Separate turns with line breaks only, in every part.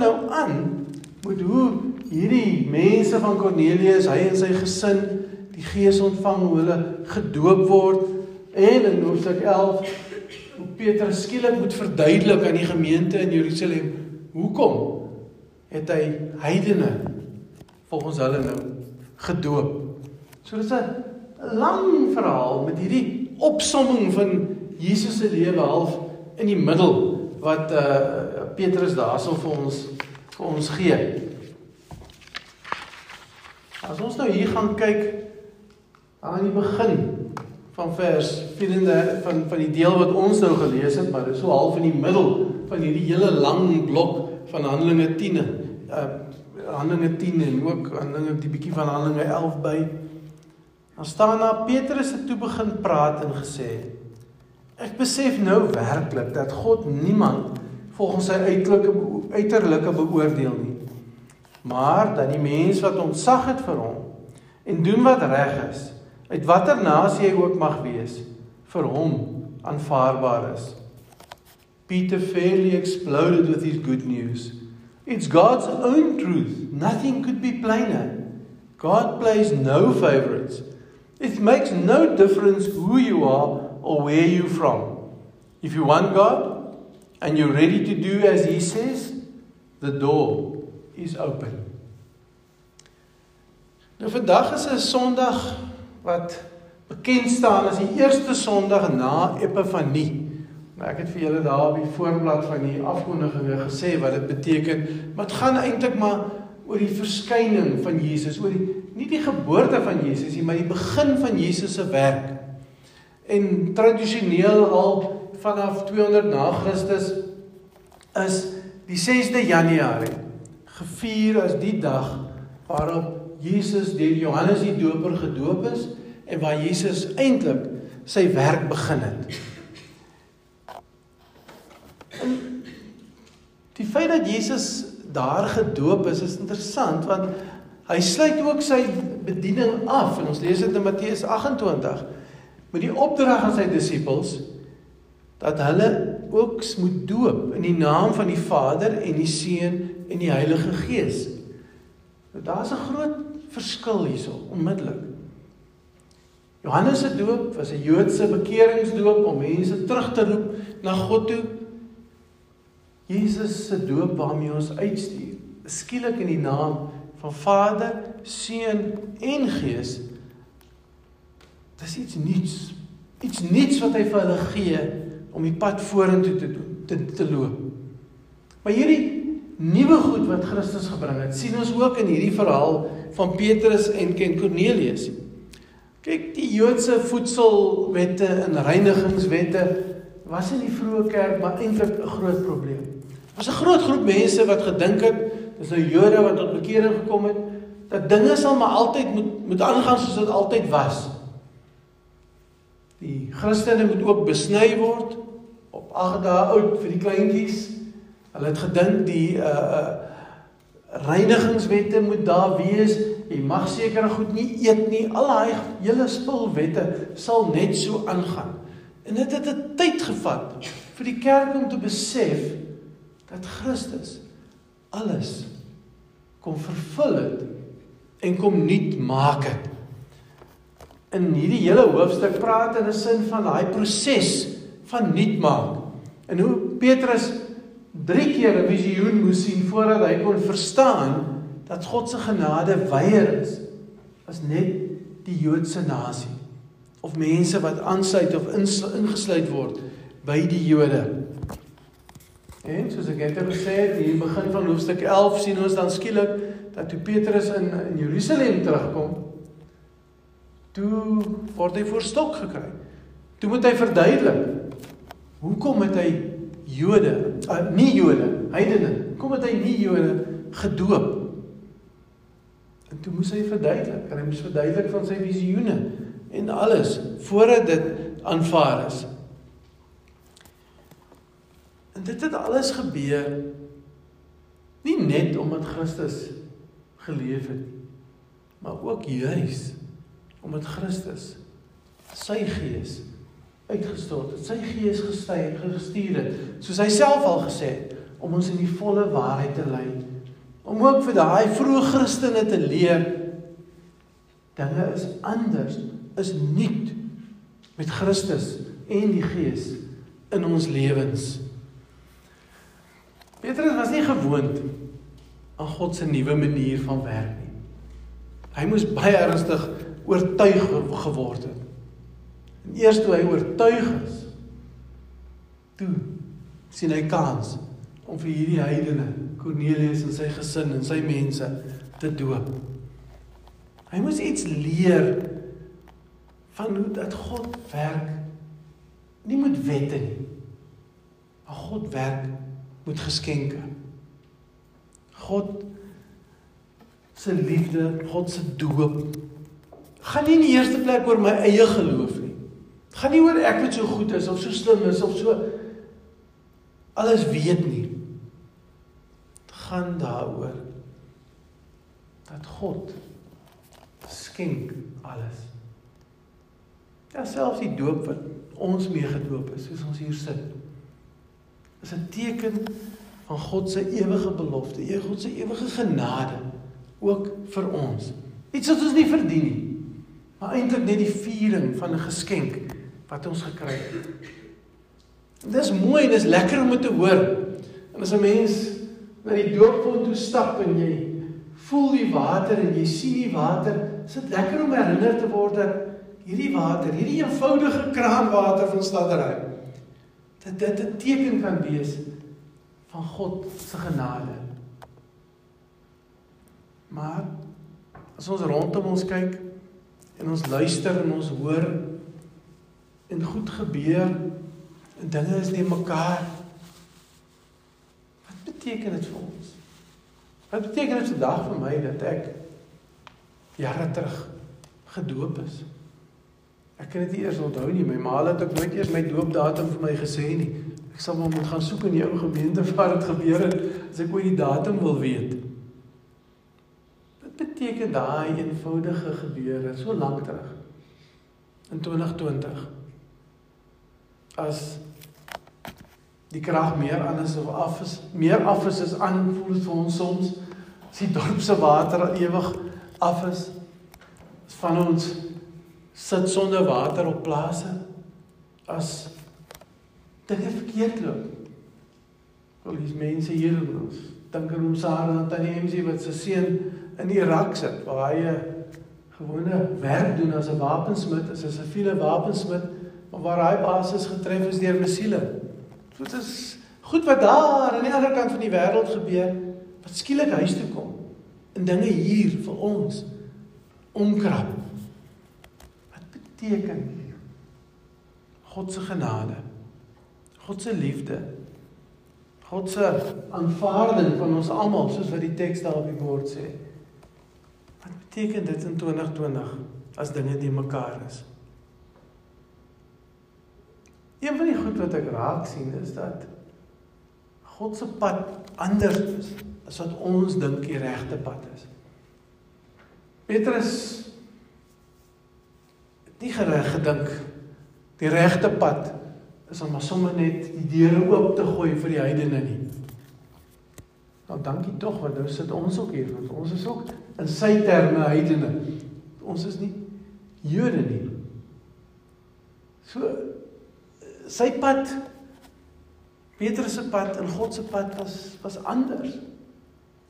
nou aan met hoe hierdie mense van Kornelius, hy en sy gesin die Gees ontvang, hoe hulle gedoop word en in Hoofstuk 11 hoe Petrus skielik moet verduidelik aan die gemeente in Jerusalem hoekom het hy heidene volgens hulle nou gedoop. So dit is 'n lang verhaal met hierdie opsomming van Jesus se lewe half in die middel wat uh Petrus daarso vir ons vir ons gee. As ons nou hier gaan kyk aan die begin van vers 34 van van die deel wat ons nou gelees het, maar dit is so half in die middel van hierdie hele lang blok van Handelinge 10. Uh Handelinge 10 en ook Handelinge die bietjie van Handelinge 11 by. Dan staan daar Petrus het toe begin praat en gesê: Ek besef nou werklik dat God niemand volgens sy uiterlike uiterlike beoordeel nie. Maar dat die mens wat ontzag het vir hom en doen wat reg is, uit watter nasie hy ook mag wees, vir hom aanvaarbaar is. Peter fairly exploded with his good news. It's God's own truth. Nothing could be plainer. God plays no favorites. It makes no difference who you are or where you're from. If you want God, and you're ready to do as he says, the door is open. Nou vandag is 'n Sondag wat bekend staan as die eerste Sondag na Epifanie. Nou ek het vir julle daar op die voorblad van die afkondiginge gesê wat dit beteken, maar dit gaan eintlik maar oor die verskyning van Jesus, oor die nie die geboorte van Jesus nie, maar die begin van Jesus se werk. En tradisioneel al vanaf 200 na Christus is die 6de Januarie gevier as die dag waarop Jesus deur Johannes die Doper gedoop is en waar Jesus eintlik sy werk begin het. En die feit dat Jesus daar gedoop is is interessant want hy sluit ook sy bediening af en ons lees dit in Matteus 28 met die opdrag aan sy disippels dat hulle ook moet doop in die naam van die Vader en die Seun en die Heilige Gees. Nou daar's 'n groot verskil hierso onmiddellik. Johannes se doop was 'n Joodse bekeringsdoop om mense terug te roep na God toe. Jesus se doop waarmee ons uitstuur, skielik in die naam van Vader, Seun en Gees. Dis iets nuuts. Iets nuuts wat hy vir hulle gee om die pad vorentoe te doen, te te loop. Maar hierdie nuwe goed wat Christus gebring het, sien ons ook in hierdie verhaal van Petrus en Ken Cornelius. Kyk, die Joodse voedselwette en reinigingswette was in die vroeë kerk maar eintlik 'n groot probleem. Daar was 'n groot groep mense wat gedink het, dis nou Jode wat tot bekering gekom het, dat dinge sal maar altyd moet moet aangaan soos dit altyd was. Die Christene moet ook besny word op 8 dae oud vir die kleintjies. Hulle het gedink die uh uh reinigingswette moet daar wees. Jy mag sekere goed nie eet nie. Al daai hele spulwette sal net so aangaan. En dit het 'n tyd gevat vir die kerk om te besef dat Christus alles kom vervul het en kom nuut maak het. In hierdie hele hoofstuk praat in 'n sin van daai proses van nuut maak. En hoe Petrus 3 keer 'n visioen moes sien voordat hy kon verstaan dat God se genade wyer is as net die Joodse nasie of mense wat aansluit of ingesluit word by die Jode. En soos ek net gesê het, hier begin van hoofstuk 11 sien ons dan skielik dat toe Petrus in in Jerusalem terugkom, toe word hy voor stok gekry. Toe moet hy verduidelik Hoekom het hy Jode, uh, nie Jode, heidene, hoekom het hy nie Jode gedoop? En toe moes hy verduidelik, en hy moes verduidelik van sy visioene en alles voordat dit aanvaar is. En dit het alles gebeur nie net omdat Christus geleef het maar ook juis omdat Christus sy gees uitgestort het. Sy gees gestuur gestuur het. Soos hy self al gesê het, om ons in die volle waarheid te lei. Om ook vir daai vroeë Christene te leer dinge is anders, is nuut met Christus en die Gees in ons lewens. Petrus was nie gewoond aan God se nuwe manier van werk nie. Hy moes baie ernstig oortuig geword het. En eers toe hy oortuig is, toe sien hy kans om vir hierdie heidene, Kornelius en sy gesin en sy mense te doop. Hy moes iets leer van hoe dat God werk nie met wette nie. Maar God werk met geskenke. God se liefde, God se doop gaan nie in die eerste plek oor my eie geloof nie. Gaan nie oor ek wat so goed is of so slim is of so alles weet nie. Dit gaan daaroor dat God skenk alles. Ja selfs die doop wat ons mee gedoop is, soos ons hier sit, is 'n teken van God se ewige belofte, God se ewige genade ook vir ons. Iets wat ons nie verdien nie. Maar eintlik net die viering van 'n geskenk wat ons gekry het. Dis mooi dis lekker om dit te hoor. En as 'n mens na die doopvont toe stap en jy voel die water en jy sien die water, is dit lekker om herinner te word dat hierdie water, hierdie eenvoudige kraanwater van Staddery, dat dit 'n teken kan wees van God se genade. Maar as ons rondom ons kyk en ons luister en ons hoor en goed gebeur en dinge is nie mekaar. Wat beteken dit vir ons? Wat beteken dit vandag vir my dat ek jare terug gedoop is? Ek kan dit nie eers onthou nie. My ma het ook nooit eers my doopdatum vir my gesê nie. Ek sal maar moet gaan soek in die ou gemeente waar dit gebeur het as ek ooit die datum wil weet beteken daai eenvoudige gebeure so lank terug in 2020 as die krag meer is of af is, meer af is as aan voel dit vir ons soms as die dorp se water ewig af is. Van ons sit sonder water op plase as dinge verkeerd loop. Al die mense hier in ons dink aan ons Sara en Tannie Emsie wat se seun in Irak sit waar hy 'n gewone werk doen as 'n wapensmid, as 'n siviele wapensmid, maar waar hy basis getref is deur missiele. So dit is goed wat daar aan die ander kant van die wêreld gebeur wat skielik huis toe kom en dinge hier vir ons omkrap. Wat beteken God se genade? God se liefde? God se aanvaarding van ons almal soos wat die teks daar op die bord sê. Beteken dit in 2020 as dinge nie mekaar is? Een van die goed wat ek raak sien is dat God se pad anders is as wat ons dink die regte pad is. Petrus het nie gereg gedink die regte pad is om maar sommer net die deure oop te gooi vir die heidene nie. Nou dankie tog want nou sit ons ook hier want ons is ook in sy terme heidene. Ons is nie Jode nie. So sy pad Petrus se pad en God se pad was was anders.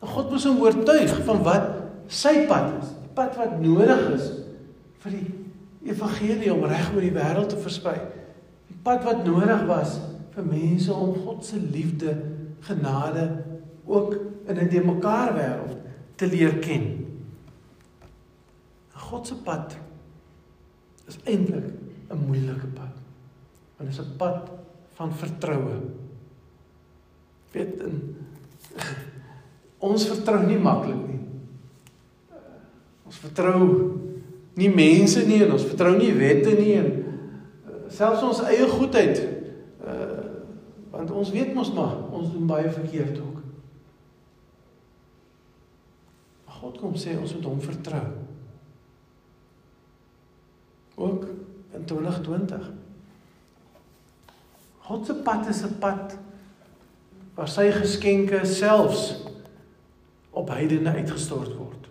En God moes hom oortuig van wat sy pad is, die pad wat nodig is vir die evangelie om reg oor die wêreld te versprei. Die pad wat nodig was vir mense om God se liefde, genade ook in 'n de mekaar wêreld te leer ken. God se pad is eintlik 'n moeilike pad. Want dit is 'n pad van vertroue. Weet in ons vertrou nie maklik nie. Ons vertrou nie mense nie en ons vertrou nie wette nie en selfs ons eie goedheid. Uh want ons weet mos maar ons doen baie verkeerd ook. God kom sê ons moet hom vertrou. Ook in 2020. God se pad is 'n pad waar sy geskenke selfs op heidene uitgestort word.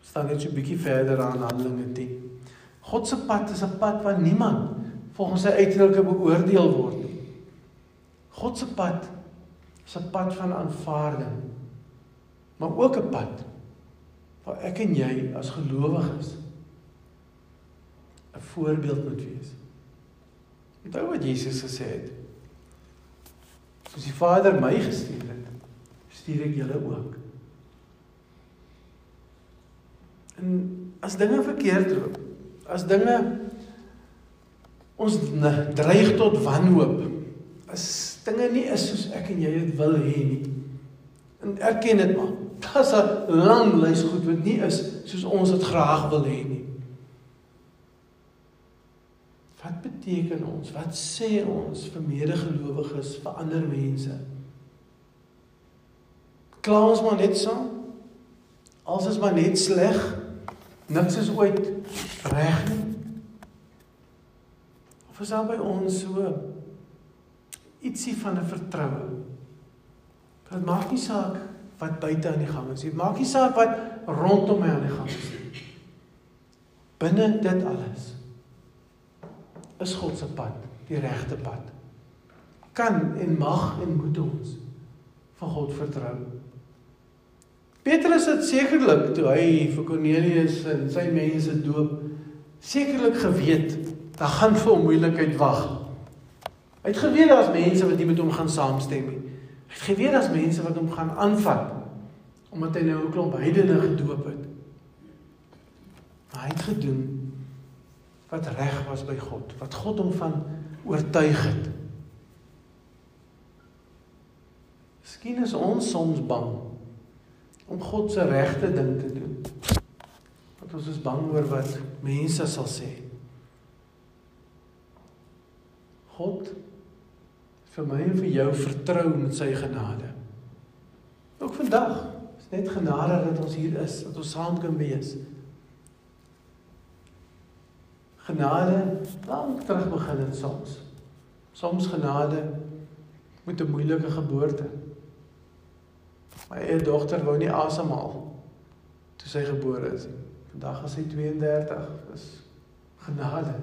Staan net so 'n bietjie verder aan Handelinge 10. God se pad is 'n pad waar niemand volgens sy uiterlike beoordeel word nie. God se pad is 'n pad van aanvaarding. Maar ook 'n pad waar ek en jy as gelowiges voorbeeld moet wees. Onthou wat Jesus gesê het. Soos die Vader my gestuur het, stuur ek julle ook. En as dinge verkeerd loop, as dinge ons dreig tot wanhoop, as dinge nie is soos ek en jy dit wil hê nie. En erken dit maar. Daar's 'n lang lys goed wat nie is soos ons dit graag wil hê nie. Wat beteken ons? Wat sê ons vir medegelowiges, vir ander mense? Kla ons maar net saam? Als is maar net sleg. Niks is ooit reg nie. Of is daar by ons so ietsie van 'n vertroue? Dit maak nie saak wat buite aan die gang is nie. Dit maak nie saak wat rondom my aan die gang is nie. Binne dit alles is God se pad, die regte pad. Kan en mag en moet ons van God vertrou. Petrus het sekerlik toe hy vir Kornelius en sy mense doop, sekerlik geweet daar gaan vir hom moeilikheid wag. Hy het geweet daar's mense wat nie met hom gaan saamstem nie. Hy het geweet daar's mense wat hom gaan aanvat omdat hy nou 'n klomp heidene gedoop het. Maar hy het gedoen wat reg was by God, wat God hom van oortuig het. Miskien is ons soms bang om God se regte ding te doen. Want ons is bang oor wat mense sal sê. God vir my en vir jou vertrou met sy genade. Ook vandag is net genade dat ons hier is, dat ons saam kan wees genade lank terug begin het soms. Soms genade met 'n moeilike geboorte. My eie dogter wou nie asemhaal toe sy gebore is. Vandag is sy 32. Dis genade.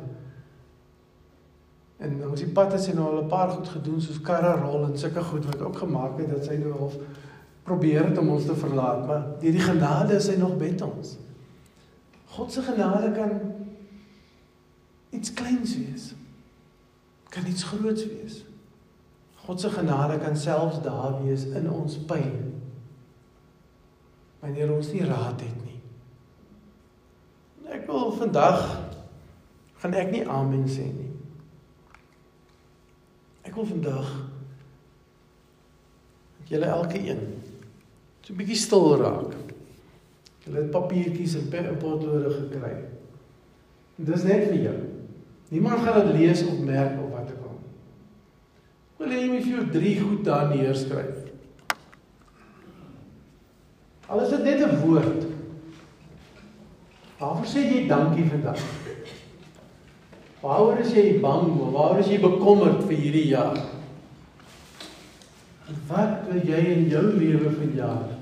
En ons die pad het sy nou al 'n paar goed gedoen soos karre rol en sulke goed wat ook gemaak het dat sy nou half probeer het om ons te verlaat, maar deur die genade is sy nog met ons. God se genade kan iets kleins wees. Kan iets groots wees. God se genade kan selfs daar wees in ons pyn. Wanneer ons nie raad het nie. Ek wil vandag gaan ek nie amen sê nie. Ek wil vandag dat julle elke een so 'n bietjie stil raak. Julle het papiertjies en potlode gekry. Dis net vir jou. Niemand gaan dit lees of merk of wat ook al. Wil jy net vir jou drie goed daar neerskryf? Al is dit net 'n woord. Waarvoor sê jy dankie vandag? Waaroor is jy bang of waaroor is jy bekommerd vir hierdie jaar? En wat wil jy in jou lewe vanjaar